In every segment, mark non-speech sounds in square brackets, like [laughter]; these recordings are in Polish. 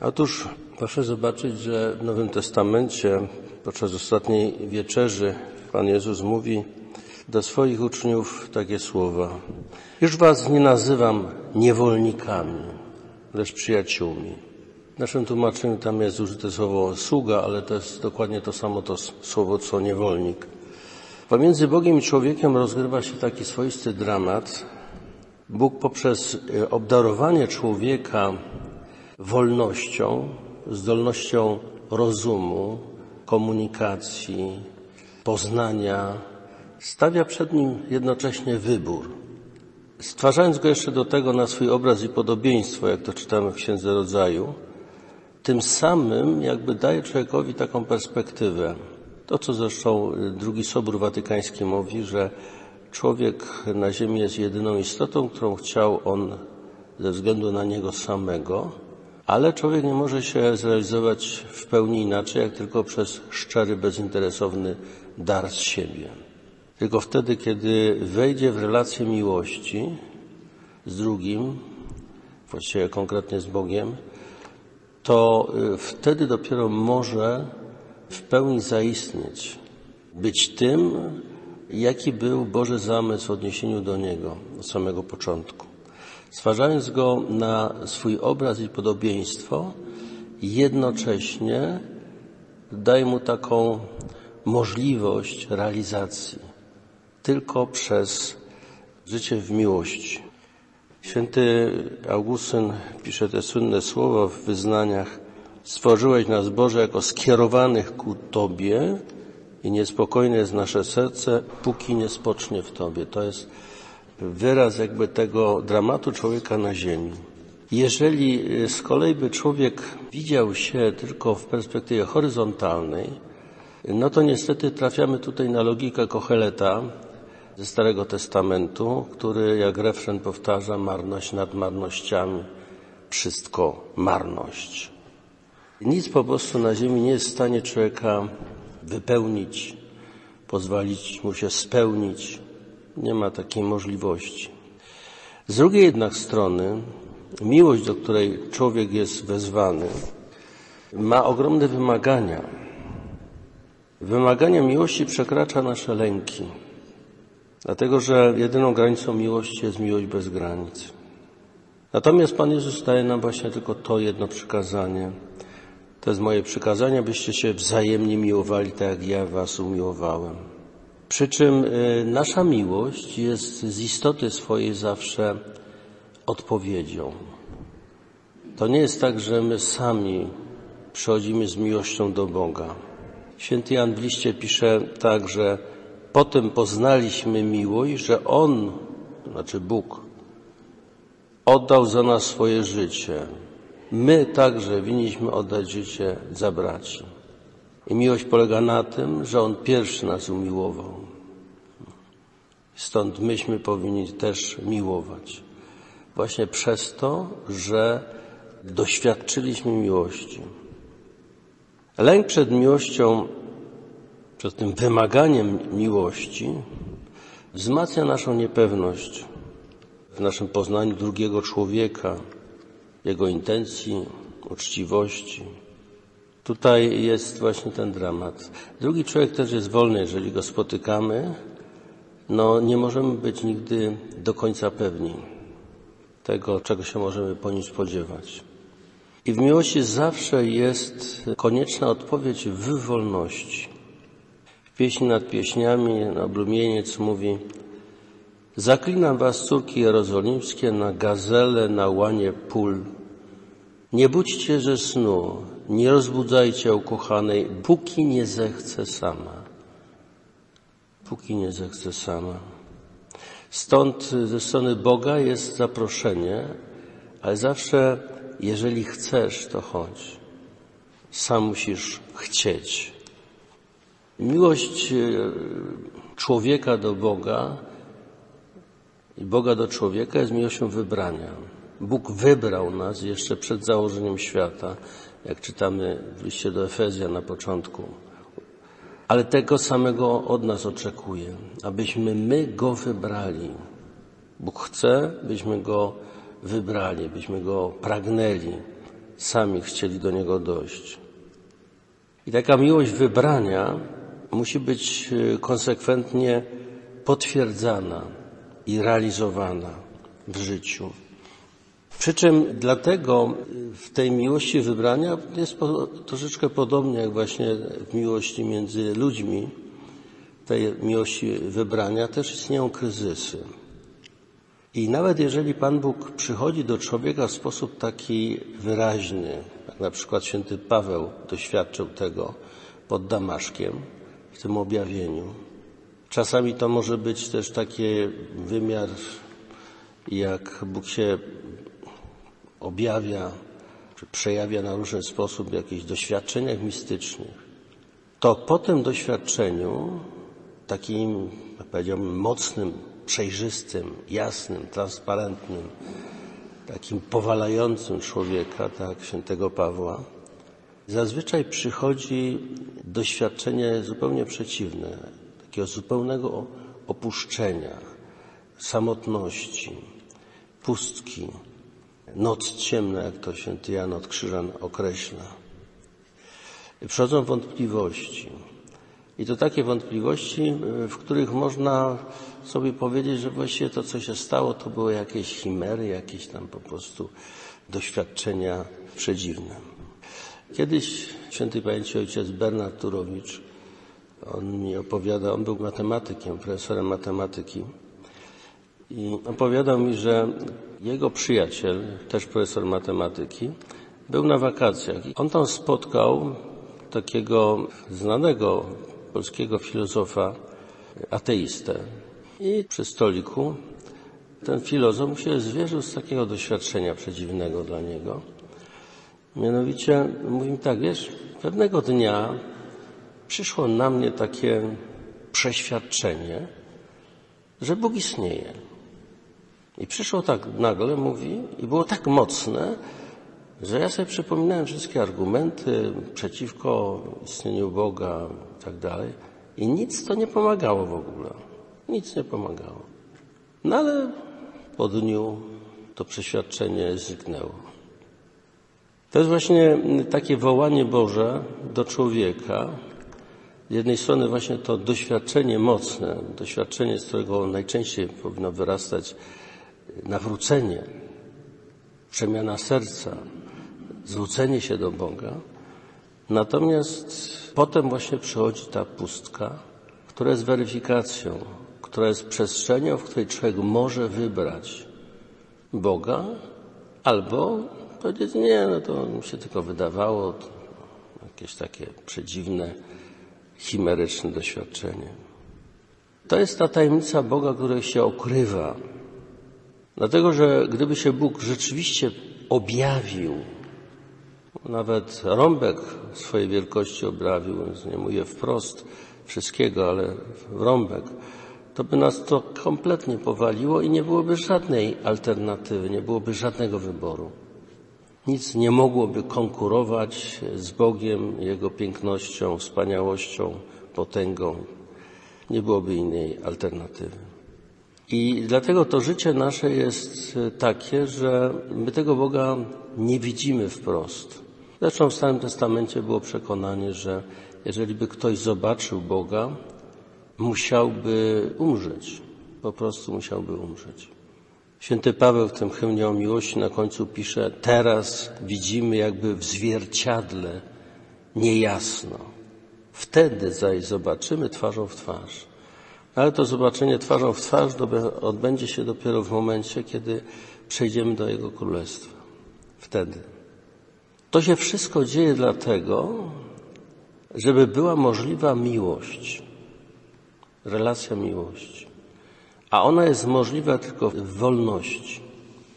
Otóż proszę zobaczyć, że w Nowym Testamencie podczas ostatniej wieczerzy Pan Jezus mówi do swoich uczniów takie słowa. Już was nie nazywam niewolnikami, lecz przyjaciółmi. W naszym tłumaczeniu tam jest użyte słowo sługa, ale to jest dokładnie to samo to słowo co niewolnik. Pomiędzy Bogiem i człowiekiem rozgrywa się taki swoisty dramat. Bóg poprzez e, obdarowanie człowieka wolnością, zdolnością rozumu, komunikacji, poznania, stawia przed nim jednocześnie wybór. Stwarzając go jeszcze do tego na swój obraz i podobieństwo, jak to czytamy w Księdze Rodzaju, tym samym jakby daje człowiekowi taką perspektywę. To, co zresztą drugi Sobór Watykański mówi, że człowiek na ziemi jest jedyną istotą, którą chciał on ze względu na niego samego, ale człowiek nie może się zrealizować w pełni inaczej, jak tylko przez szczery, bezinteresowny dar z siebie. Tylko wtedy, kiedy wejdzie w relację miłości z drugim, właściwie konkretnie z Bogiem, to y, wtedy dopiero może w pełni zaistnieć, być tym, jaki był Boży zamysł w odniesieniu do Niego od samego początku. Stwarzając Go na swój obraz i podobieństwo, jednocześnie daje Mu taką możliwość realizacji tylko przez życie w miłości. Święty Augustyn pisze te słynne słowa w wyznaniach Stworzyłeś nas Boże jako skierowanych ku Tobie i niespokojne jest nasze serce, póki nie spocznie w Tobie. To jest wyraz jakby tego dramatu człowieka na ziemi. Jeżeli z kolei by człowiek widział się tylko w perspektywie horyzontalnej, no to niestety trafiamy tutaj na logikę Kocheleta ze Starego Testamentu, który jak refren powtarza marność nad marnościami, wszystko marność. Nic po prostu na ziemi nie jest w stanie człowieka wypełnić, pozwolić mu się spełnić. Nie ma takiej możliwości. Z drugiej jednak strony, miłość, do której człowiek jest wezwany, ma ogromne wymagania. Wymagania miłości przekracza nasze lęki, dlatego że jedyną granicą miłości jest miłość bez granic. Natomiast Pan Jezus daje nam właśnie tylko to jedno przykazanie. To jest moje przykazanie, byście się wzajemnie miłowali, tak jak ja Was umiłowałem. Przy czym y, nasza miłość jest z istoty swojej zawsze odpowiedzią. To nie jest tak, że my sami przychodzimy z miłością do Boga. Święty Jan w liście pisze tak, że potem poznaliśmy miłość, że On, znaczy Bóg, oddał za nas swoje życie. My także winniśmy oddać życie za braci. I miłość polega na tym, że On pierwszy nas umiłował. Stąd myśmy powinni też miłować. Właśnie przez to, że doświadczyliśmy miłości. Lęk przed miłością, przed tym wymaganiem miłości wzmacnia naszą niepewność w naszym poznaniu drugiego człowieka, jego intencji, uczciwości. Tutaj jest właśnie ten dramat. Drugi człowiek też jest wolny, jeżeli go spotykamy, no nie możemy być nigdy do końca pewni tego, czego się możemy po nim spodziewać. I w miłości zawsze jest konieczna odpowiedź w wolności. W pieśni nad pieśniami na mówi Zaklinam was, córki jerozolimskie, na gazele, na łanie pól. Nie budźcie ze snu, nie rozbudzajcie ukochanej, póki nie zechce sama. Póki nie zechce sama. Stąd ze strony Boga jest zaproszenie, ale zawsze jeżeli chcesz, to chodź. Sam musisz chcieć. Miłość e, człowieka do Boga i Boga do człowieka jest miłością wybrania. Bóg wybrał nas jeszcze przed założeniem świata, jak czytamy w liście do Efezja na początku. Ale tego samego od nas oczekuje, abyśmy my Go wybrali. Bóg chce, byśmy Go wybrali, byśmy Go pragnęli, sami chcieli do Niego dojść. I taka miłość wybrania musi być y, konsekwentnie potwierdzana i realizowana w życiu. Przy czym dlatego w tej miłości wybrania jest troszeczkę podobnie jak właśnie w miłości między ludźmi, tej miłości wybrania też istnieją kryzysy. I nawet jeżeli Pan Bóg przychodzi do człowieka w sposób taki wyraźny, jak na przykład święty Paweł doświadczył tego pod Damaszkiem, w tym objawieniu, czasami to może być też taki wymiar, jak Bóg się objawia, czy przejawia na różny sposób w jakichś doświadczeniach mistycznych, to po tym doświadczeniu, takim, powiedziałbym, mocnym, przejrzystym, jasnym, transparentnym, takim powalającym człowieka, tak, świętego Pawła, zazwyczaj przychodzi doświadczenie zupełnie przeciwne, takiego zupełnego opuszczenia, samotności, pustki, noc ciemna, jak to święty Jan od Krzyża określa. Przychodzą wątpliwości. I to takie wątpliwości, w których można sobie powiedzieć, że właściwie to, co się stało, to były jakieś chimery, jakieś tam po prostu doświadczenia przedziwne. Kiedyś święty pamięci ojciec Bernard Turowicz, on mi opowiada, on był matematykiem, profesorem matematyki i opowiadał mi, że jego przyjaciel, też profesor matematyki, był na wakacjach. On tam spotkał takiego znanego polskiego filozofa, ateistę. I przy stoliku ten filozof mu się zwierzył z takiego doświadczenia przedziwnego dla niego. Mianowicie mówi mi tak, wiesz, pewnego dnia przyszło na mnie takie przeświadczenie, że Bóg istnieje. I przyszło tak nagle, mówi, i było tak mocne, że ja sobie przypominałem wszystkie argumenty przeciwko istnieniu Boga i tak dalej. I nic to nie pomagało w ogóle. Nic nie pomagało. No ale po dniu to przeświadczenie zniknęło. To jest właśnie takie wołanie Boże do człowieka. Z jednej strony właśnie to doświadczenie mocne, doświadczenie, z którego najczęściej powinno wyrastać nawrócenie, przemiana serca, zwrócenie się do Boga. Natomiast potem właśnie przychodzi ta pustka, która jest weryfikacją, która jest przestrzenią, w której człowiek może wybrać Boga albo powiedzieć, nie, no to mi się tylko wydawało, jakieś takie przedziwne, chimeryczne doświadczenie. To jest ta tajemnica Boga, która się okrywa Dlatego, że gdyby się Bóg rzeczywiście objawił, nawet rąbek swojej wielkości objawił, więc nie mówię wprost wszystkiego, ale rąbek, to by nas to kompletnie powaliło i nie byłoby żadnej alternatywy, nie byłoby żadnego wyboru. Nic nie mogłoby konkurować z Bogiem, Jego pięknością, wspaniałością, potęgą. Nie byłoby innej alternatywy. I dlatego to życie nasze jest e, takie, że my tego Boga nie widzimy wprost. Zresztą w Starym Testamencie było przekonanie, że jeżeli by ktoś zobaczył Boga, musiałby umrzeć. Po prostu musiałby umrzeć. Święty Paweł w tym hymnie o miłości na końcu pisze, teraz widzimy jakby w zwierciadle niejasno. Wtedy zaś zobaczymy twarzą w twarz. Ale to zobaczenie twarzą w twarz odbędzie się dopiero w momencie, kiedy przejdziemy do Jego Królestwa. Wtedy. To się wszystko dzieje dlatego, żeby była możliwa miłość, relacja miłości. A ona jest możliwa tylko w wolności.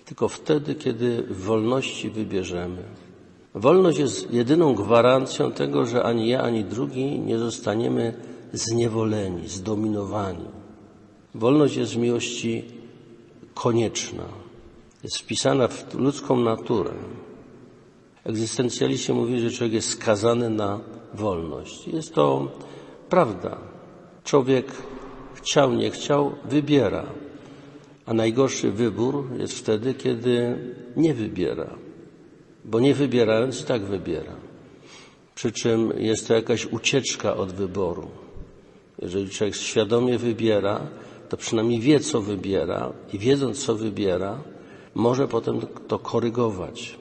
Tylko wtedy, kiedy w wolności wybierzemy. Wolność jest jedyną gwarancją tego, że ani ja, ani drugi nie zostaniemy zniewoleni, zdominowani. Wolność jest w miłości konieczna, jest wpisana w ludzką naturę. Egzystencjaliści mówili, że człowiek jest skazany na wolność. Jest to prawda. Człowiek chciał, nie chciał, wybiera. A najgorszy wybór jest wtedy, kiedy nie wybiera. bo nie wybierając i tak wybiera. Przy czym jest to jakaś ucieczka od wyboru. Jeżeli człowiek świadomie wybiera, to przynajmniej wie, co wybiera i wiedząc, co wybiera, może potem to korygować.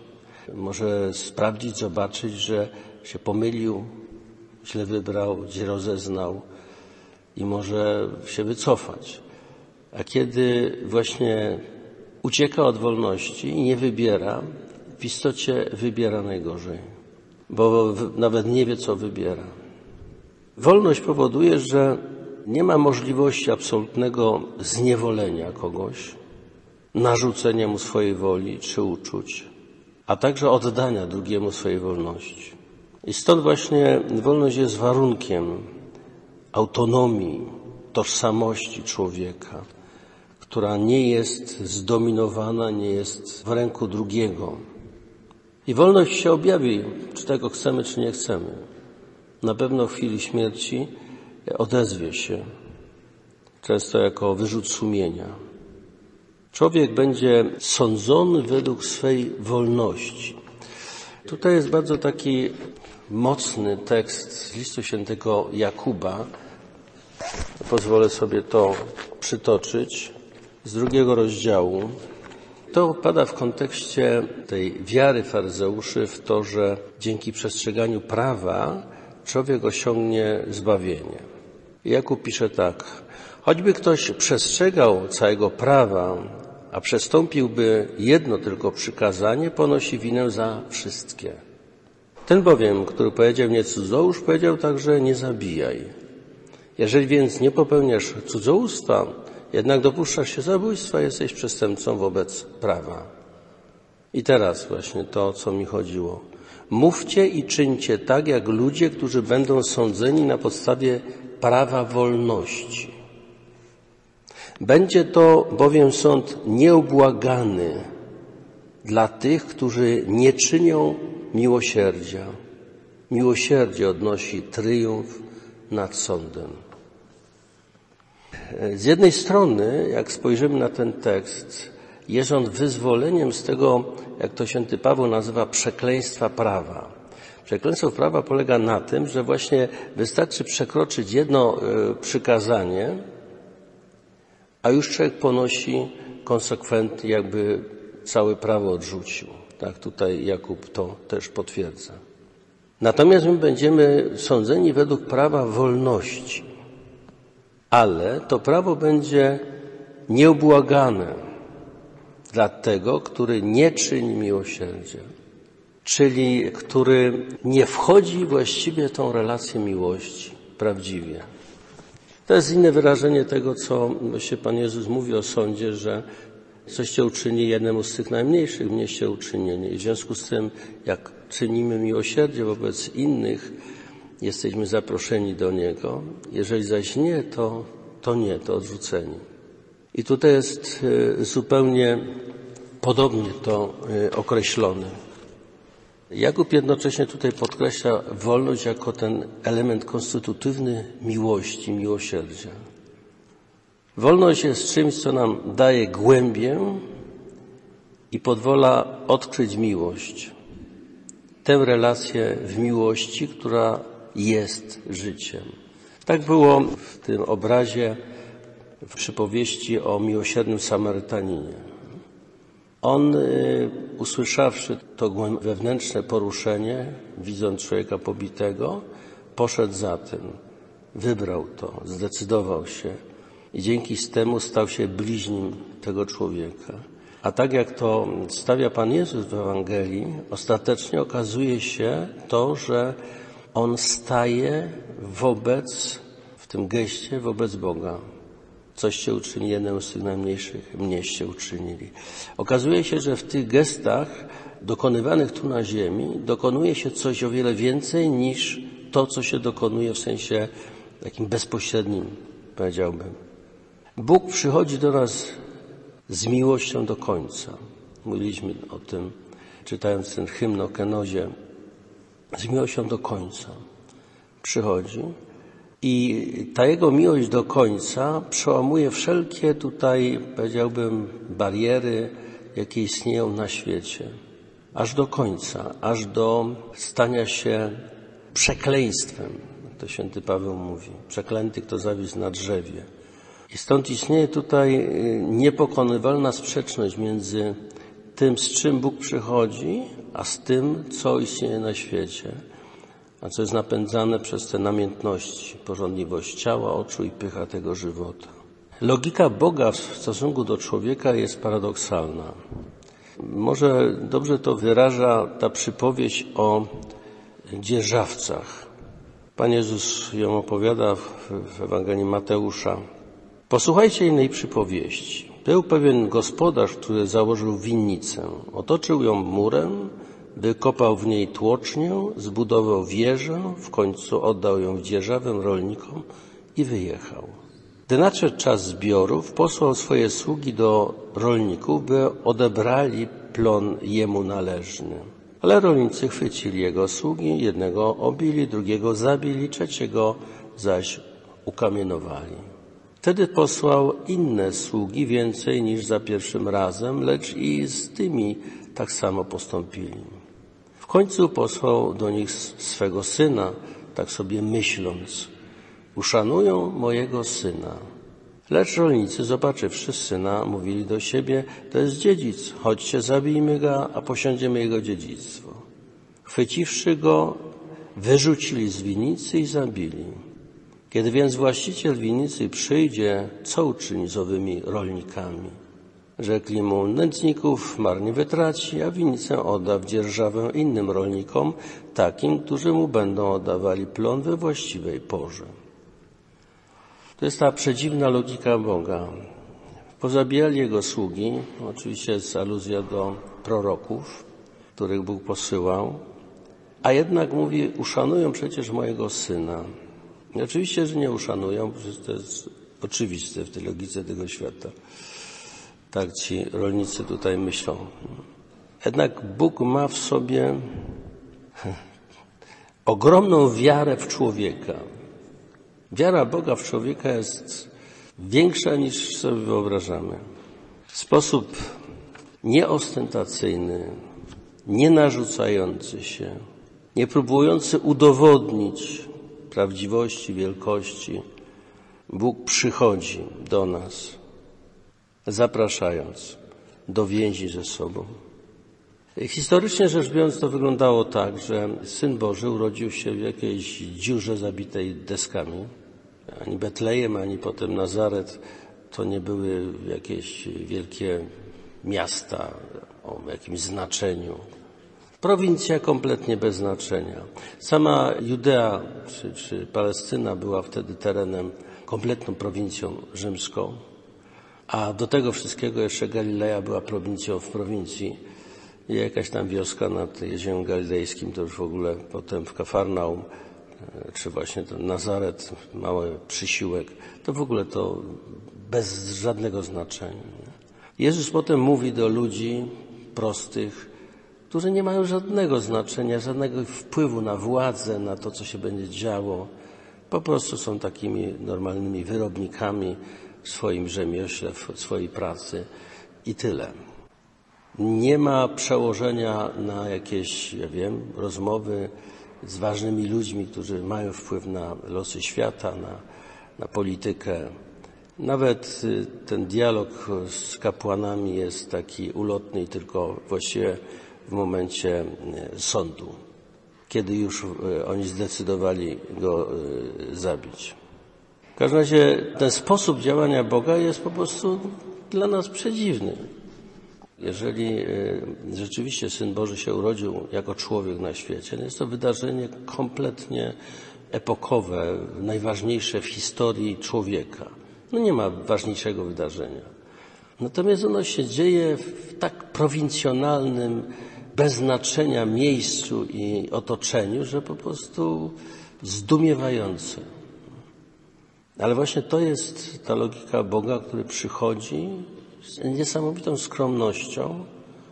Może sprawdzić, zobaczyć, że się pomylił, źle wybrał, gdzie rozeznał i może się wycofać. A kiedy właśnie ucieka od wolności i nie wybiera, w istocie wybiera najgorzej, bo nawet nie wie, co wybiera. Wolność powoduje, że nie ma możliwości absolutnego zniewolenia kogoś, narzucenia mu swojej woli czy uczuć, a także oddania drugiemu swojej wolności. I stąd właśnie wolność jest warunkiem autonomii, tożsamości człowieka, która nie jest zdominowana, nie jest w ręku drugiego. I wolność się objawi, czy tego chcemy, czy nie chcemy. Na pewno w chwili śmierci odezwie się, często jako wyrzut sumienia. Człowiek będzie sądzony według swej wolności. Tutaj jest bardzo taki mocny tekst z listu świętego Jakuba. Pozwolę sobie to przytoczyć z drugiego rozdziału. To pada w kontekście tej wiary faryzeuszy w to, że dzięki przestrzeganiu prawa człowiek osiągnie zbawienie. Jakub pisze tak. Choćby ktoś przestrzegał całego prawa, a przestąpiłby jedno tylko przykazanie, ponosi winę za wszystkie. Ten bowiem, który powiedział nie cudzołóż, powiedział także nie zabijaj. Jeżeli więc nie popełniasz cudzołóstwa, jednak dopuszczasz się zabójstwa, jesteś przestępcą wobec prawa. I teraz właśnie to, o co mi chodziło. Mówcie i czyńcie tak, jak ludzie, którzy będą sądzeni na podstawie prawa wolności. Będzie to bowiem sąd nieubłagany dla tych, którzy nie czynią miłosierdzia. Miłosierdzie odnosi tryumf nad sądem. Z jednej strony, jak spojrzymy na ten tekst, jest on wyzwoleniem z tego, jak to święty Paweł nazywa, przekleństwa prawa. Przekleństwo prawa polega na tym, że właśnie wystarczy przekroczyć jedno e, przykazanie, a już człowiek ponosi konsekwentnie, jakby całe prawo odrzucił. Tak, tutaj Jakub to też potwierdza. Natomiast my będziemy sądzeni według prawa wolności, ale to prawo będzie nieubłagane dla tego, który nie czyni miłosierdzia, czyli który nie wchodzi właściwie w tą relację miłości prawdziwie. To jest inne wyrażenie tego, co się Pan Jezus mówi o sądzie, że coście uczyni jednemu z tych najmniejszych, mnieście uczynienie. I w związku z tym, jak czynimy miłosierdzie wobec innych, jesteśmy zaproszeni do Niego. Jeżeli zaś nie, to, to nie, to odrzuceni. I tutaj jest e, zupełnie podobnie to e, określone. Jakub jednocześnie tutaj podkreśla wolność jako ten element konstytutywny miłości, miłosierdzia. Wolność jest czymś, co nam daje głębię i pozwala odkryć miłość. Tę relację w miłości, która jest życiem. Tak było w tym obrazie w przypowieści o miłosiernym Samarytaninie. On, y, usłyszawszy to wewnętrzne poruszenie, widząc człowieka pobitego, poszedł za tym, wybrał to, zdecydował się i dzięki temu stał się bliźnim tego człowieka. A tak jak to stawia Pan Jezus w Ewangelii, ostatecznie okazuje się to, że On staje wobec, w tym geście, wobec Boga. Coście uczynili jednemu z tych najmniejszych, mnieście uczynili. Okazuje się, że w tych gestach dokonywanych tu na ziemi dokonuje się coś o wiele więcej niż to, co się dokonuje w sensie takim bezpośrednim, powiedziałbym. Bóg przychodzi do nas z miłością do końca. Mówiliśmy o tym, czytając ten hymn o Kenozie. Z miłością do końca przychodzi i ta Jego miłość do końca przełamuje wszelkie tutaj, powiedziałbym, bariery, jakie istnieją na świecie. aż do końca, aż do stania się przekleństwem. To święty Paweł mówi. Przeklęty, kto zawisł na drzewie. I stąd istnieje tutaj y, niepokonywalna sprzeczność między tym, z czym Bóg przychodzi, a z tym, co istnieje na świecie, a co jest napędzane przez te namiętności, porządliwość ciała, oczu i pycha tego żywota. Logika Boga w stosunku do człowieka jest paradoksalna. Może dobrze to wyraża ta przypowieść o dzierżawcach. Pan Jezus ją opowiada w Ewangelii Mateusza. Posłuchajcie innej przypowieści. Był pewien gospodarz, który założył winnicę. Otoczył ją murem, wykopał w niej tłocznię, zbudował wieżę, w końcu oddał ją w dzierżawę rolnikom i wyjechał. Gdy nadszedł czas zbiorów, posłał swoje sługi do rolników, by odebrali plon jemu należny. Ale rolnicy chwycili jego sługi, jednego obili, drugiego zabili, trzeciego zaś ukamienowali. Wtedy posłał inne sługi, więcej niż za pierwszym razem, lecz i z tymi tak samo postąpili. Końcu posłał do nich swego syna, tak sobie myśląc, uszanują mojego syna. Lecz rolnicy, zobaczywszy syna, mówili do siebie, to jest dziedzic, chodźcie, zabijmy go, a posiądziemy jego dziedzictwo. Chwyciwszy go, wyrzucili z winnicy i zabili. Kiedy więc właściciel winnicy przyjdzie, co uczyni z owymi rolnikami? Rzekli mu, nędzników marnie wytraci, a winnicę odda w dzierżawę innym rolnikom, takim, którzy mu będą oddawali plon we właściwej porze. To jest ta przedziwna logika Boga. Pozabijali jego sługi, oczywiście jest aluzja do proroków, których Bóg posyłał, a jednak mówi, uszanują przecież mojego syna. I oczywiście, że nie uszanują, to jest oczywiste w tej logice tego świata. Tak ci rolnicy tutaj myślą. Jednak Bóg ma w sobie [laughs] ogromną wiarę w człowieka. Wiara Boga w człowieka jest większa niż sobie wyobrażamy. W sposób nieostentacyjny, nie narzucający się, nie próbujący udowodnić prawdziwości, wielkości, Bóg przychodzi do nas, zapraszając do więzi ze sobą. Historycznie rzecz biorąc, to wyglądało tak, że Syn Boży urodził się w jakiejś dziurze zabitej deskami. Ani Betlejem, ani potem Nazaret to nie były jakieś wielkie miasta o jakimś znaczeniu. Prowincja kompletnie bez znaczenia. Sama Judea czy, czy Palestyna była wtedy terenem, kompletną prowincją rzymską, a do tego wszystkiego jeszcze Galileja była prowincją w prowincji. I jakaś tam wioska nad Jeziorem Galilejskim, to już w ogóle potem w Kafarnaum, e, czy właśnie ten Nazaret, mały przysiłek, to w ogóle to bez żadnego znaczenia. Jezus potem mówi do ludzi prostych, którzy nie mają żadnego znaczenia, żadnego wpływu na władzę, na to, co się będzie działo. Po prostu są takimi normalnymi wyrobnikami w swoim rzemiośle, w swojej pracy i tyle. Nie ma przełożenia na jakieś, ja wiem, rozmowy z ważnymi ludźmi, którzy mają wpływ na losy świata, na, na politykę. Nawet y, ten dialog z kapłanami jest taki ulotny, tylko właściwie w momencie y, sądu, kiedy już y, oni zdecydowali go zabić. Każdym razie ten sposób działania Boga jest po prostu dla nas przedziwny. Jeżeli rzeczywiście Syn Boży się urodził jako człowiek na świecie, jest to wydarzenie kompletnie epokowe, najważniejsze w historii człowieka. No nie ma ważniejszego wydarzenia. Natomiast ono się dzieje w tak prowincjonalnym, bez znaczenia miejscu i otoczeniu, że po prostu zdumiewające. Ale właśnie to jest ta logika Boga, który przychodzi z niesamowitą skromnością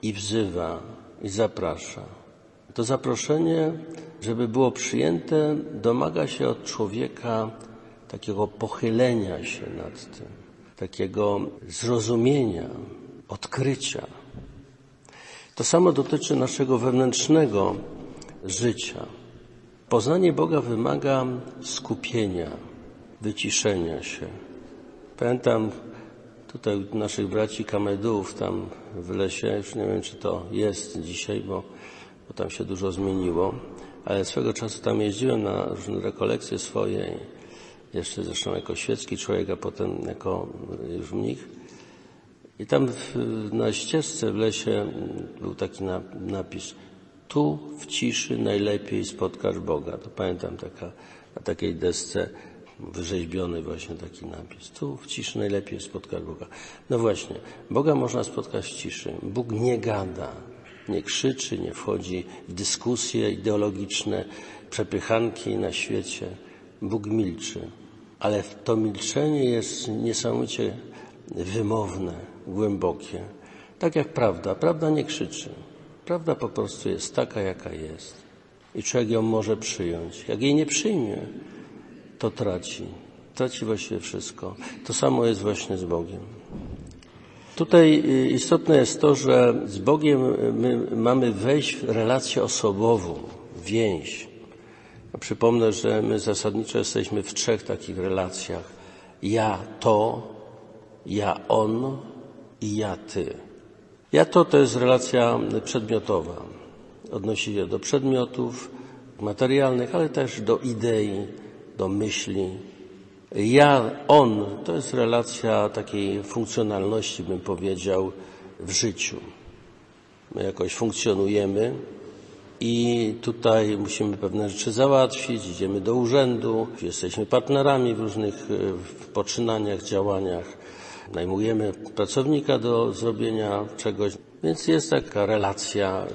i wzywa i zaprasza. To zaproszenie, żeby było przyjęte, domaga się od człowieka takiego pochylenia się nad tym, takiego zrozumienia, odkrycia. To samo dotyczy naszego wewnętrznego życia. Poznanie Boga wymaga skupienia, wyciszenia się. Pamiętam tutaj naszych braci Kamedów tam w lesie, już nie wiem czy to jest dzisiaj, bo, bo tam się dużo zmieniło, ale swego czasu tam jeździłem na różne rekolekcje swoje, jeszcze zresztą jako świecki człowiek, a potem jako już mnich. I tam w, na ścieżce w lesie był taki na, napis tu w ciszy najlepiej spotkasz Boga. To pamiętam taka, na takiej desce wyrzeźbiony właśnie taki napis. Tu w ciszy najlepiej spotkasz Boga. No właśnie, Boga można spotkać w ciszy. Bóg nie gada, nie krzyczy, nie wchodzi w dyskusje ideologiczne, przepychanki na świecie. Bóg milczy, ale to milczenie jest niesamowicie wymowne, głębokie. Tak jak prawda. Prawda nie krzyczy. Prawda po prostu jest taka, jaka jest. I człowiek ją może przyjąć. Jak jej nie przyjmie, to traci. Traci właściwie wszystko. To samo jest właśnie z Bogiem. Tutaj istotne jest to, że z Bogiem my mamy wejść w relację osobową, więź. Przypomnę, że my zasadniczo jesteśmy w trzech takich relacjach. Ja to, ja on i ja ty. Ja to to jest relacja przedmiotowa. Odnosi się do przedmiotów materialnych, ale też do idei, do myśli. Ja, on to jest relacja takiej funkcjonalności, bym powiedział, w życiu. My jakoś funkcjonujemy i tutaj musimy pewne rzeczy załatwić, idziemy do urzędu, jesteśmy partnerami w różnych poczynaniach, działaniach najmujemy pracownika do zrobienia czegoś, więc jest taka relacja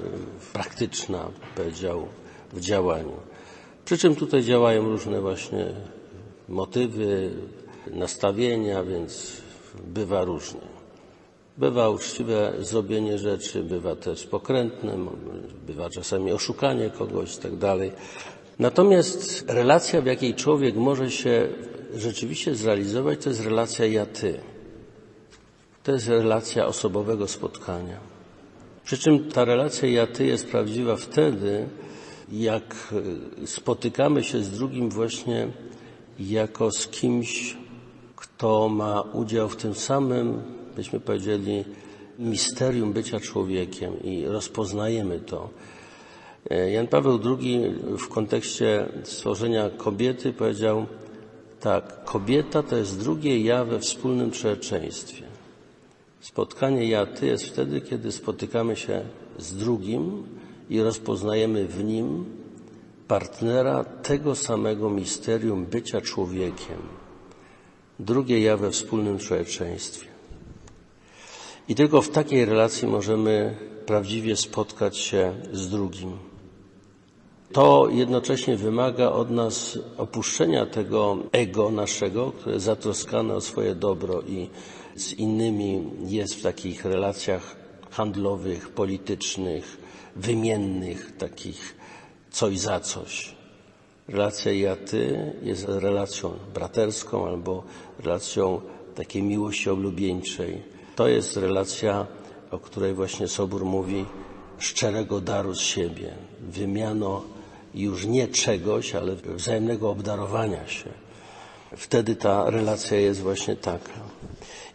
praktyczna, powiedział, w działaniu. Przy czym tutaj działają różne właśnie motywy, nastawienia, więc bywa różnie. Bywa uczciwe zrobienie rzeczy, bywa też pokrętne, bywa czasami oszukanie kogoś i tak dalej. Natomiast relacja, w jakiej człowiek może się rzeczywiście zrealizować, to jest relacja ja-ty. To jest relacja osobowego spotkania. Przy czym ta relacja ja-ty jest prawdziwa wtedy, jak spotykamy się z drugim właśnie jako z kimś, kto ma udział w tym samym, byśmy powiedzieli, misterium bycia człowiekiem i rozpoznajemy to. Jan Paweł II w kontekście stworzenia kobiety powiedział tak, kobieta to jest drugie ja we wspólnym człowieczeństwie. Spotkanie ja-ty jest wtedy, kiedy spotykamy się z drugim i rozpoznajemy w nim partnera tego samego misterium bycia człowiekiem. Drugie ja we wspólnym człowieczeństwie. I tylko w takiej relacji możemy prawdziwie spotkać się z drugim. To jednocześnie wymaga od nas opuszczenia tego ego naszego, które zatroskane o swoje dobro i z innymi jest w takich relacjach handlowych, politycznych, wymiennych, takich coś za coś. Relacja ja-ty jest relacją braterską albo relacją takiej miłości oblubieńczej. To jest relacja, o której właśnie Sobór mówi, szczerego daru z siebie, wymiano już nie czegoś, ale wzajemnego obdarowania się. Wtedy ta relacja jest właśnie taka.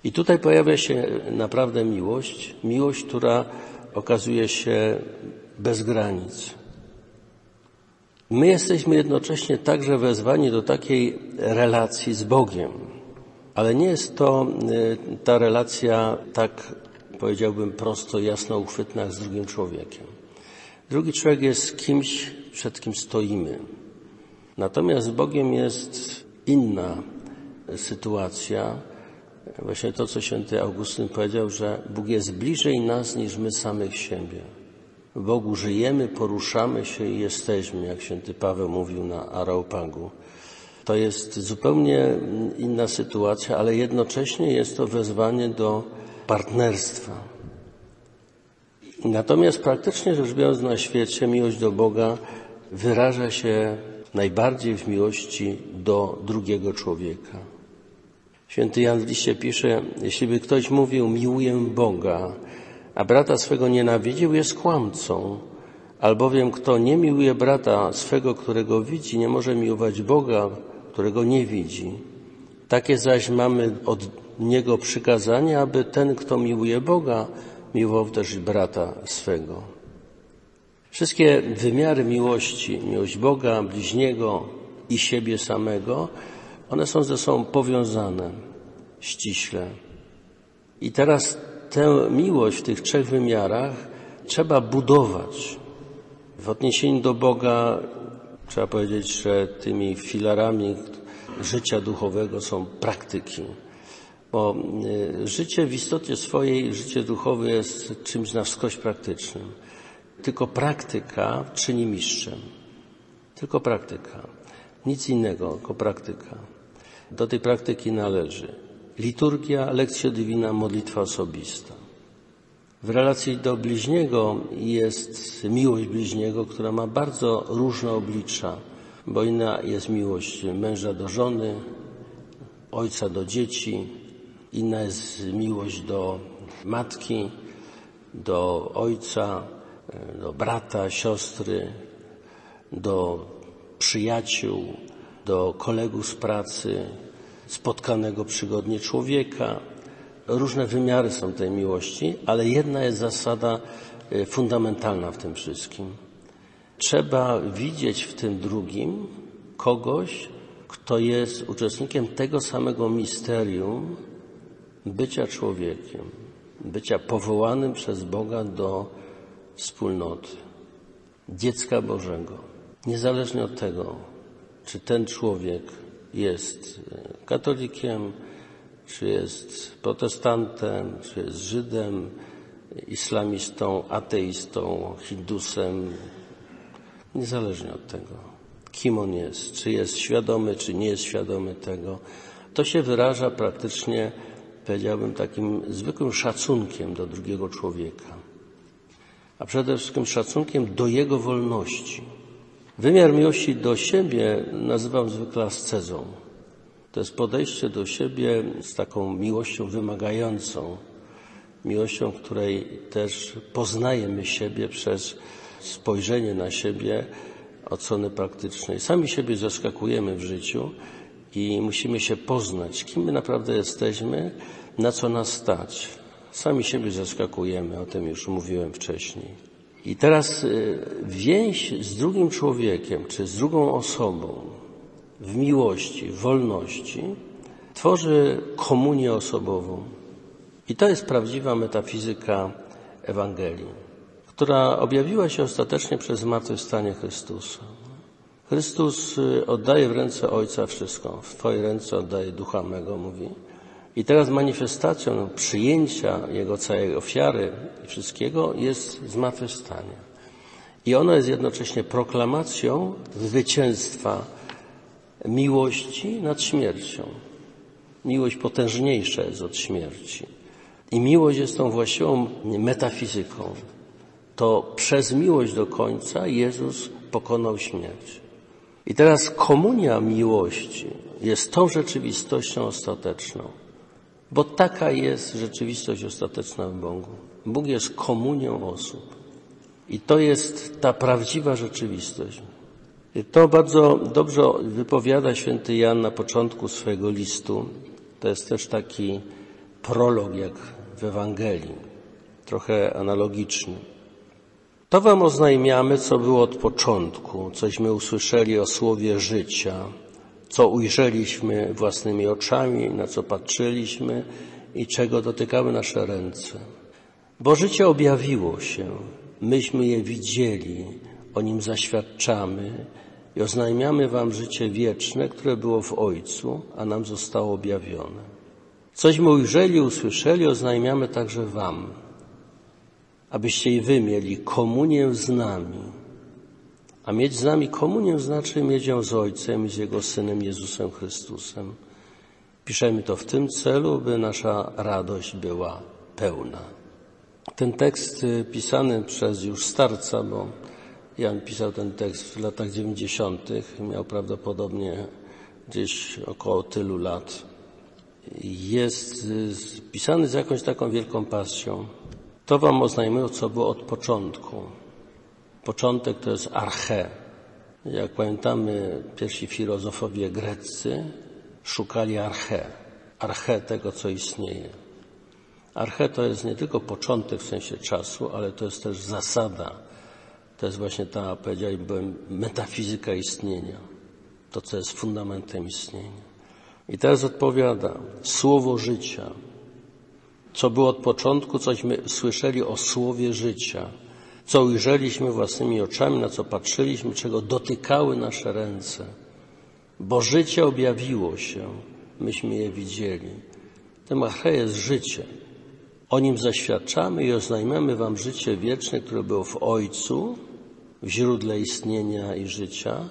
I tutaj pojawia się naprawdę miłość, miłość, która okazuje się bez granic. My jesteśmy jednocześnie także wezwani do takiej relacji z Bogiem, ale nie jest to y, ta relacja tak, powiedziałbym, prosto, jasno uchwytna jak z drugim człowiekiem. Drugi człowiek jest kimś, przed kim stoimy. Natomiast z Bogiem jest inna sytuacja, Właśnie to, co święty Augustyn powiedział, że Bóg jest bliżej nas niż my samych siebie. W Bogu żyjemy, poruszamy się i jesteśmy, jak święty Paweł mówił na Araupagu. To jest zupełnie inna sytuacja, ale jednocześnie jest to wezwanie do partnerstwa. Natomiast praktycznie rzecz biorąc na świecie miłość do Boga wyraża się najbardziej w miłości do drugiego człowieka. Święty Jan w liście pisze, jeśli by ktoś mówił miłuję Boga, a brata swego nienawidził, jest kłamcą. Albowiem kto nie miłuje brata swego, którego widzi, nie może miłować Boga, którego nie widzi. Takie zaś mamy od Niego przykazanie, aby ten, kto miłuje Boga, miłował też brata swego. Wszystkie wymiary miłości, miłość Boga, bliźniego i siebie samego, one są ze sobą powiązane ściśle. I teraz tę miłość w tych trzech wymiarach trzeba budować. W odniesieniu do Boga trzeba powiedzieć, że tymi filarami życia duchowego są praktyki. Bo y, życie w istocie swojej, życie duchowe jest czymś na wskroś praktycznym. Tylko praktyka czyni mistrzem. Tylko praktyka. Nic innego, tylko praktyka. Do tej praktyki należy liturgia, lekcja dywina, modlitwa osobista. W relacji do bliźniego jest miłość bliźniego, która ma bardzo różne oblicza, bo inna jest miłość męża do żony, ojca do dzieci, inna jest miłość do matki, do ojca, do brata, siostry, do przyjaciół, do kolegów z pracy, spotkanego przygodnie człowieka. Różne wymiary są tej miłości, ale jedna jest zasada e, fundamentalna w tym wszystkim. Trzeba widzieć w tym drugim kogoś, kto jest uczestnikiem tego samego misterium bycia człowiekiem, bycia powołanym przez Boga do wspólnoty, dziecka Bożego. Niezależnie od tego, czy ten człowiek jest e, katolikiem, czy jest protestantem, czy jest Żydem, islamistą, ateistą, hindusem, niezależnie od tego, kim on jest, czy jest świadomy, czy nie jest świadomy tego, to się wyraża praktycznie, powiedziałbym, takim zwykłym szacunkiem do drugiego człowieka, a przede wszystkim szacunkiem do jego wolności Wymiar miłości do siebie nazywam zwykle ascezą. To jest podejście do siebie z taką miłością wymagającą, miłością, w której też poznajemy siebie przez spojrzenie na siebie od strony praktycznej. Sami siebie zaskakujemy w życiu i musimy się poznać, kim my naprawdę jesteśmy, na co nas stać. Sami siebie zaskakujemy, o tym już mówiłem wcześniej. I teraz y, więź z drugim człowiekiem, czy z drugą osobą w miłości, w wolności tworzy komunię osobową. I to jest prawdziwa metafizyka Ewangelii, która objawiła się ostatecznie przez zmartwychwstanie Chrystusa. Chrystus y, oddaje w ręce Ojca wszystko. W Twoje ręce oddaje Ducha mego, mówi. I teraz manifestacją przyjęcia Jego całej ofiary i wszystkiego jest zmartwychwstanie. I ono jest jednocześnie proklamacją zwycięstwa miłości nad śmiercią. Miłość potężniejsza jest od śmierci. I miłość jest tą właściwą metafizyką. To przez miłość do końca Jezus pokonał śmierć. I teraz komunia miłości jest tą rzeczywistością ostateczną. Bo taka jest rzeczywistość ostateczna w Bogu. Bóg jest komunią osób. I to jest ta prawdziwa rzeczywistość. I to bardzo dobrze wypowiada święty Jan na początku swojego listu. To jest też taki prolog jak w Ewangelii, trochę analogiczny. To wam oznajmiamy, co było od początku, cośmy usłyszeli o słowie życia, co ujrzeliśmy własnymi oczami, na co patrzyliśmy i czego dotykały nasze ręce. Bo życie objawiło się, myśmy je widzieli, o nim zaświadczamy i oznajmiamy wam życie wieczne, które było w Ojcu, a nam zostało objawione. Cośmy ujrzeli, usłyszeli, oznajmiamy także wam, abyście i wy mieli komunię z nami a mieć z nami komunię znaczy mieć ją z Ojcem i z Jego Synem Jezusem Chrystusem. Piszemy to w tym celu, by nasza radość była pełna. Ten tekst y, pisany przez już starca, bo Jan pisał ten tekst w latach dziewięćdziesiątych, miał prawdopodobnie gdzieś około tylu lat, jest y, pisany z jakąś taką wielką pasją. To wam oznajmiło, co było od początku. Początek to jest arche. Jak pamiętamy, pierwsi filozofowie greccy szukali arche. Arche tego, co istnieje. Arche to jest nie tylko początek w sensie czasu, ale to jest też zasada. To jest właśnie ta, powiedziałbym, metafizyka istnienia. To, co jest fundamentem istnienia. I teraz odpowiada słowo życia. Co było od początku, cośmy słyszeli o słowie życia. Co ujrzeliśmy własnymi oczami, na co patrzyliśmy, czego dotykały nasze ręce. Bo życie objawiło się, myśmy je widzieli. Ten Arche jest życie. O nim zaświadczamy i oznajmiamy Wam życie wieczne, które było w Ojcu, w źródle istnienia i życia,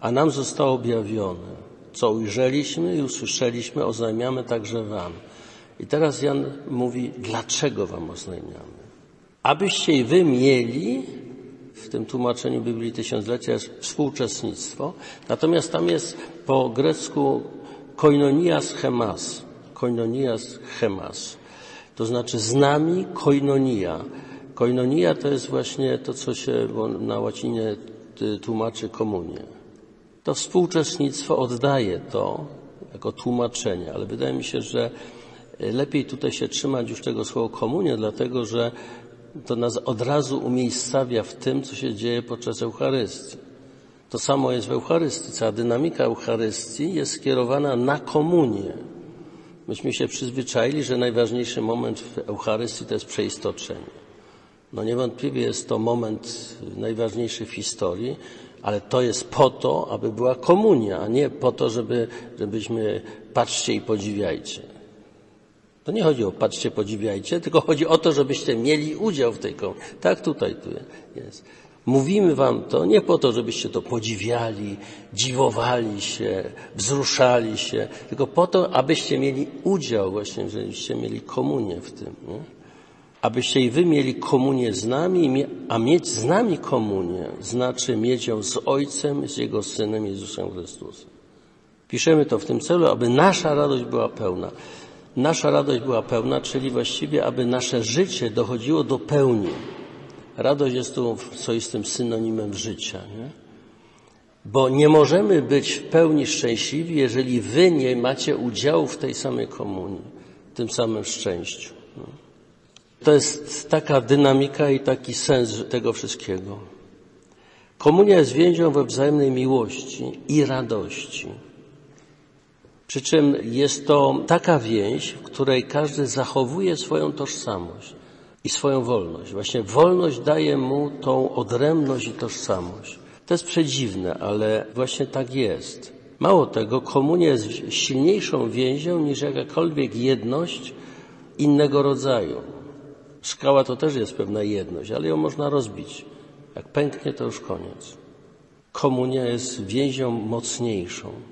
a nam zostało objawione. Co ujrzeliśmy i usłyszeliśmy, oznajmiamy także Wam. I teraz Jan mówi, dlaczego Wam oznajmiamy? Abyście Wy mieli, w tym tłumaczeniu Biblii Tysiąclecia jest natomiast tam jest po grecku koinonias chemas, koinonias chemas. To znaczy z nami koinonia. Koinonia to jest właśnie to, co się na łacinie tłumaczy komunię. To współuczestnictwo oddaje to jako tłumaczenie, ale wydaje mi się, że lepiej tutaj się trzymać już tego słowa komunia, dlatego że to nas od razu umiejscawia w tym, co się dzieje podczas Eucharystii. To samo jest w Eucharystii. Cała dynamika Eucharystii jest skierowana na komunię. Myśmy się przyzwyczaili, że najważniejszy moment w Eucharystii to jest przeistoczenie. No niewątpliwie jest to moment najważniejszy w historii, ale to jest po to, aby była komunia, a nie po to, żeby, żebyśmy patrzcie i podziwiajcie. To nie chodzi o patrzcie, podziwiajcie, tylko chodzi o to, żebyście mieli udział w tej komunii. Tak tutaj tu jest. Mówimy wam to nie po to, żebyście to podziwiali, dziwowali się, wzruszali się, tylko po to, abyście mieli udział właśnie, żebyście mieli komunię w tym. Nie? Abyście i wy mieli komunię z nami, a mieć z nami komunię znaczy mieć ją z Ojcem, z Jego Synem Jezusem Chrystusem. Piszemy to w tym celu, aby nasza radość była pełna. Nasza radość była pełna, czyli właściwie, aby nasze życie dochodziło do pełni Radość jest tu swoistym synonimem życia, nie? Bo nie możemy być w pełni szczęśliwi, jeżeli wy nie macie udziału w tej samej komunii, w tym samym szczęściu. No. To jest taka dynamika i taki sens tego wszystkiego. Komunia jest więzią we wzajemnej miłości i radości. Przy czym jest to taka więź, w której każdy zachowuje swoją tożsamość i swoją wolność. Właśnie wolność daje mu tą odrębność i tożsamość. To jest przedziwne, ale właśnie tak jest. Mało tego, komunia jest silniejszą więzią niż jakakolwiek jedność innego rodzaju. Skała to też jest pewna jedność, ale ją można rozbić. Jak pęknie, to już koniec. Komunia jest więzią mocniejszą.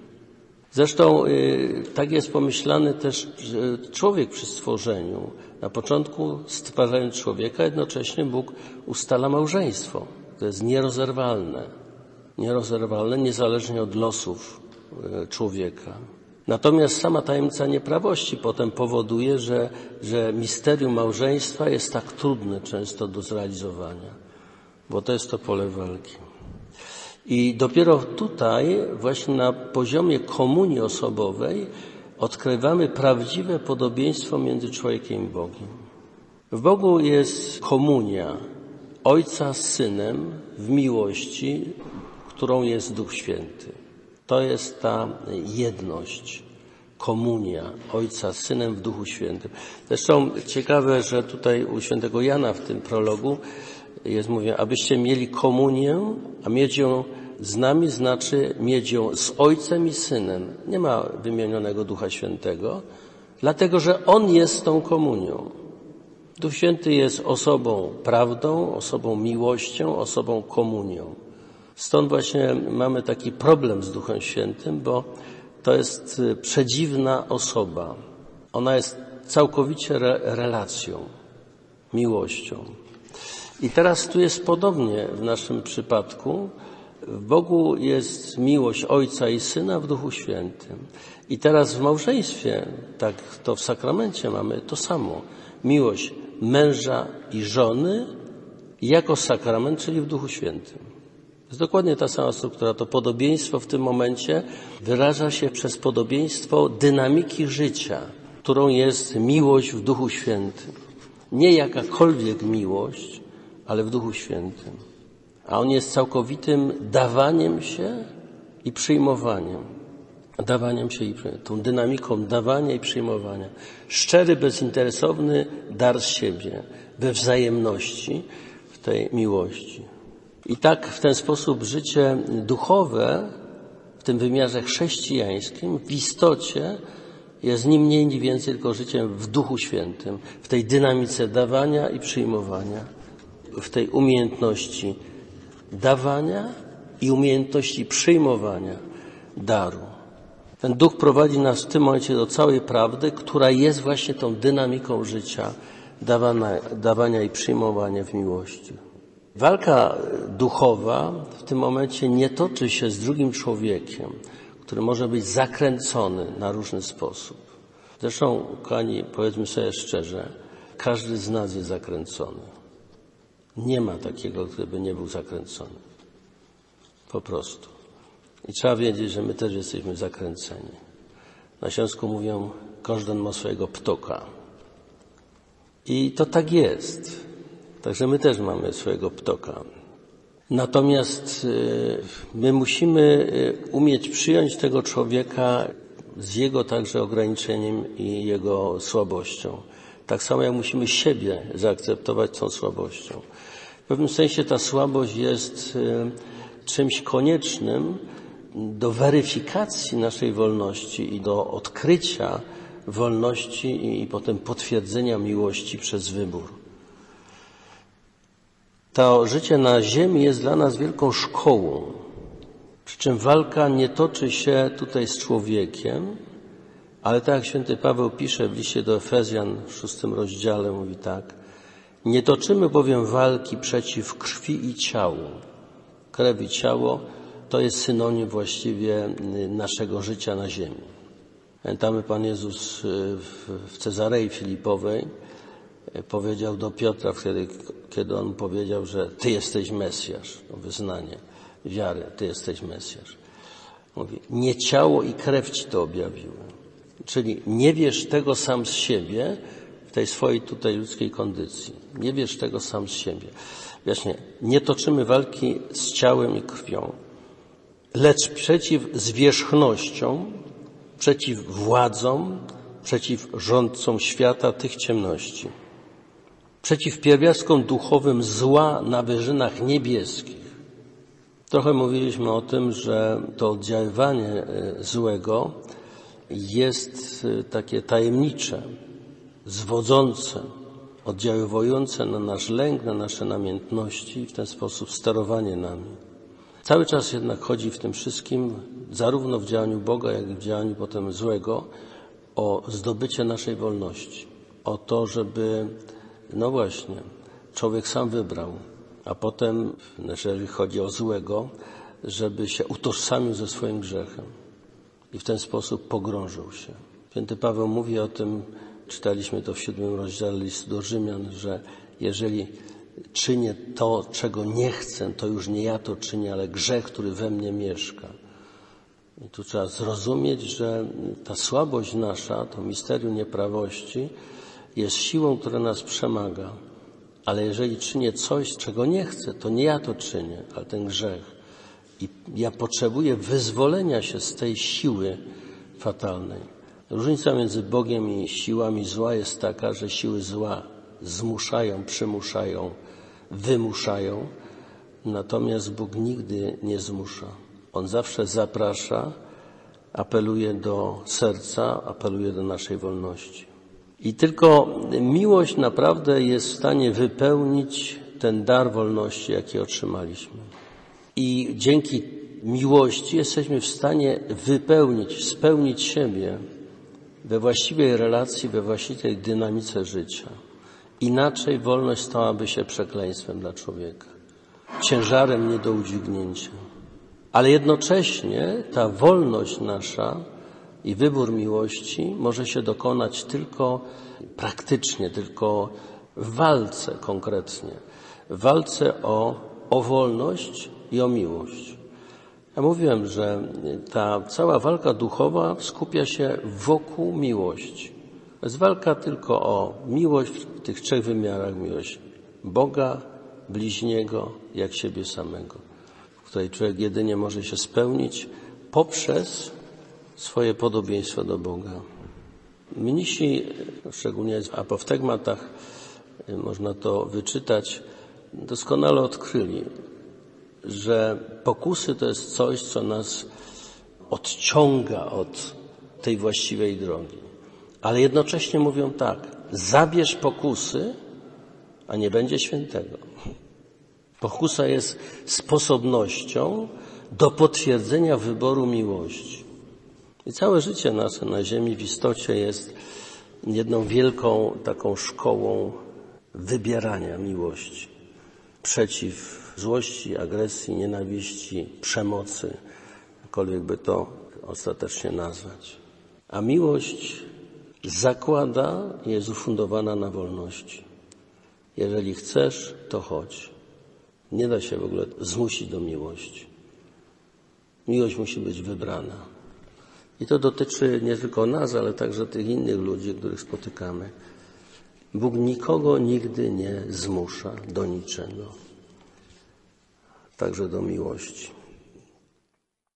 Zresztą y, tak jest pomyślany też człowiek przy stworzeniu. Na początku stwarzając człowieka, jednocześnie Bóg ustala małżeństwo. To jest nierozerwalne. Nierozerwalne, niezależnie od losów y, człowieka. Natomiast sama tajemnica nieprawości potem powoduje, że, że misterium małżeństwa jest tak trudne często do zrealizowania, bo to jest to pole walki. I dopiero tutaj, właśnie na poziomie komunii osobowej, odkrywamy prawdziwe podobieństwo między człowiekiem i Bogiem. W Bogu jest komunia Ojca z Synem w miłości, którą jest Duch Święty. To jest ta jedność, komunia Ojca z Synem w Duchu Świętym. Zresztą ciekawe, że tutaj u świętego Jana w tym prologu jest mówione, abyście mieli komunię, a mieć ją z nami znaczy mieć ją z Ojcem i Synem. Nie ma wymienionego Ducha Świętego, dlatego że On jest tą komunią. Duch Święty jest osobą prawdą, osobą miłością, osobą komunią. Stąd właśnie mamy taki problem z Duchem Świętym, bo to jest przedziwna osoba. Ona jest całkowicie re relacją, miłością. I teraz tu jest podobnie w naszym przypadku. W Bogu jest miłość Ojca i Syna w Duchu Świętym. I teraz w małżeństwie, tak to w sakramencie mamy to samo. Miłość męża i żony jako sakrament, czyli w Duchu Świętym. Jest dokładnie ta sama struktura. To podobieństwo w tym momencie wyraża się przez podobieństwo dynamiki życia, którą jest miłość w Duchu Świętym. Nie jakakolwiek miłość, ale w Duchu Świętym. A on jest całkowitym dawaniem się i przyjmowaniem. Dawaniem się i. Tą dynamiką dawania i przyjmowania. Szczery, bezinteresowny dar z siebie, we wzajemności, w tej miłości. I tak w ten sposób życie duchowe w tym wymiarze chrześcijańskim w istocie jest ni mniej, ni więcej tylko życiem w Duchu Świętym, w tej dynamice dawania i przyjmowania, w tej umiejętności dawania i umiejętności przyjmowania daru. Ten duch prowadzi nas w tym momencie do całej prawdy, która jest właśnie tą dynamiką życia dawania, dawania i przyjmowania w miłości. Walka duchowa w tym momencie nie toczy się z drugim człowiekiem, który może być zakręcony na różny sposób. Zresztą, kochani, powiedzmy sobie szczerze, każdy z nas jest zakręcony. Nie ma takiego, który by nie był zakręcony. Po prostu. I trzeba wiedzieć, że my też jesteśmy zakręceni. Na Śląsku mówią, każdy ma swojego ptoka. I to tak jest. Także my też mamy swojego ptoka. Natomiast my musimy umieć przyjąć tego człowieka z jego także ograniczeniem i jego słabością. Tak samo jak musimy siebie zaakceptować tą słabością. W pewnym sensie ta słabość jest czymś koniecznym do weryfikacji naszej wolności i do odkrycia wolności i potem potwierdzenia miłości przez wybór. To życie na ziemi jest dla nas wielką szkołą. Przy czym walka nie toczy się tutaj z człowiekiem, ale tak jak święty Paweł pisze w liście do Efezjan w szóstym rozdziale, mówi tak. Nie toczymy bowiem walki przeciw krwi i ciału. Krew i ciało to jest synonim właściwie naszego życia na ziemi. Pamiętamy Pan Jezus w Cezarei Filipowej powiedział do Piotra wtedy, kiedy on powiedział, że Ty jesteś Mesjasz, wyznanie wiary, Ty jesteś Mesjasz. Mówi, nie ciało i krew Ci to objawiły. Czyli nie wiesz tego sam z siebie w tej swojej tutaj ludzkiej kondycji. Nie wiesz tego sam z siebie. Właśnie, nie toczymy walki z ciałem i krwią, lecz przeciw zwierzchnościom, przeciw władzom, przeciw rządcom świata tych ciemności przeciw pierwiastkom duchowym zła na wyżynach niebieskich. Trochę mówiliśmy o tym, że to oddziaływanie złego jest takie tajemnicze, zwodzące, oddziaływujące na nasz lęk, na nasze namiętności i w ten sposób sterowanie nami. Cały czas jednak chodzi w tym wszystkim, zarówno w działaniu Boga, jak i w działaniu potem złego, o zdobycie naszej wolności, o to, żeby no właśnie, człowiek sam wybrał, a potem, jeżeli chodzi o złego, żeby się utożsamił ze swoim grzechem i w ten sposób pogrążył się. Święty Paweł mówi o tym, czytaliśmy to w siódmym rozdziale listu do Rzymian, że jeżeli czynię to, czego nie chcę, to już nie ja to czynię, ale grzech, który we mnie mieszka. I tu trzeba zrozumieć, że ta słabość nasza, to misterium nieprawości, jest siłą, która nas przemaga. Ale jeżeli czynię coś, czego nie chcę, to nie ja to czynię, ale ten grzech. I ja potrzebuję wyzwolenia się z tej siły fatalnej. Różnica między Bogiem i siłami zła jest taka, że siły zła zmuszają, przymuszają, wymuszają, natomiast Bóg nigdy nie zmusza. On zawsze zaprasza, apeluje do serca, apeluje do naszej wolności. I tylko miłość naprawdę jest w stanie wypełnić ten dar wolności, jaki otrzymaliśmy. I dzięki miłości jesteśmy w stanie wypełnić, spełnić siebie we właściwej relacji, we właściwej dynamice życia. Inaczej wolność stałaby się przekleństwem dla człowieka, ciężarem nie do udźwignięcia. Ale jednocześnie ta wolność nasza i wybór miłości może się dokonać tylko praktycznie, tylko w walce konkretnie, w walce o, o wolność i o miłość. Ja mówiłem, że ta cała walka duchowa skupia się wokół miłości. To jest walka tylko o miłość w tych trzech wymiarach miłość Boga, bliźniego, jak siebie samego, w której człowiek jedynie może się spełnić poprzez swoje podobieństwo do Boga. Mnisi, szczególnie w apoftegmatach, można to wyczytać, doskonale odkryli, że pokusy to jest coś, co nas odciąga od tej właściwej drogi. Ale jednocześnie mówią tak, zabierz pokusy, a nie będzie świętego. Pokusa jest sposobnością do potwierdzenia wyboru miłości. I całe życie nasze na ziemi w istocie jest jedną wielką taką szkołą wybierania miłości przeciw złości, agresji, nienawiści, przemocy, jakkolwiek by to ostatecznie nazwać. A miłość zakłada jest ufundowana na wolności. Jeżeli chcesz, to chodź. Nie da się w ogóle zmusić do miłości. Miłość musi być wybrana. I to dotyczy nie tylko nas, ale także tych innych ludzi, których spotykamy. Bóg nikogo nigdy nie zmusza do niczego, także do miłości.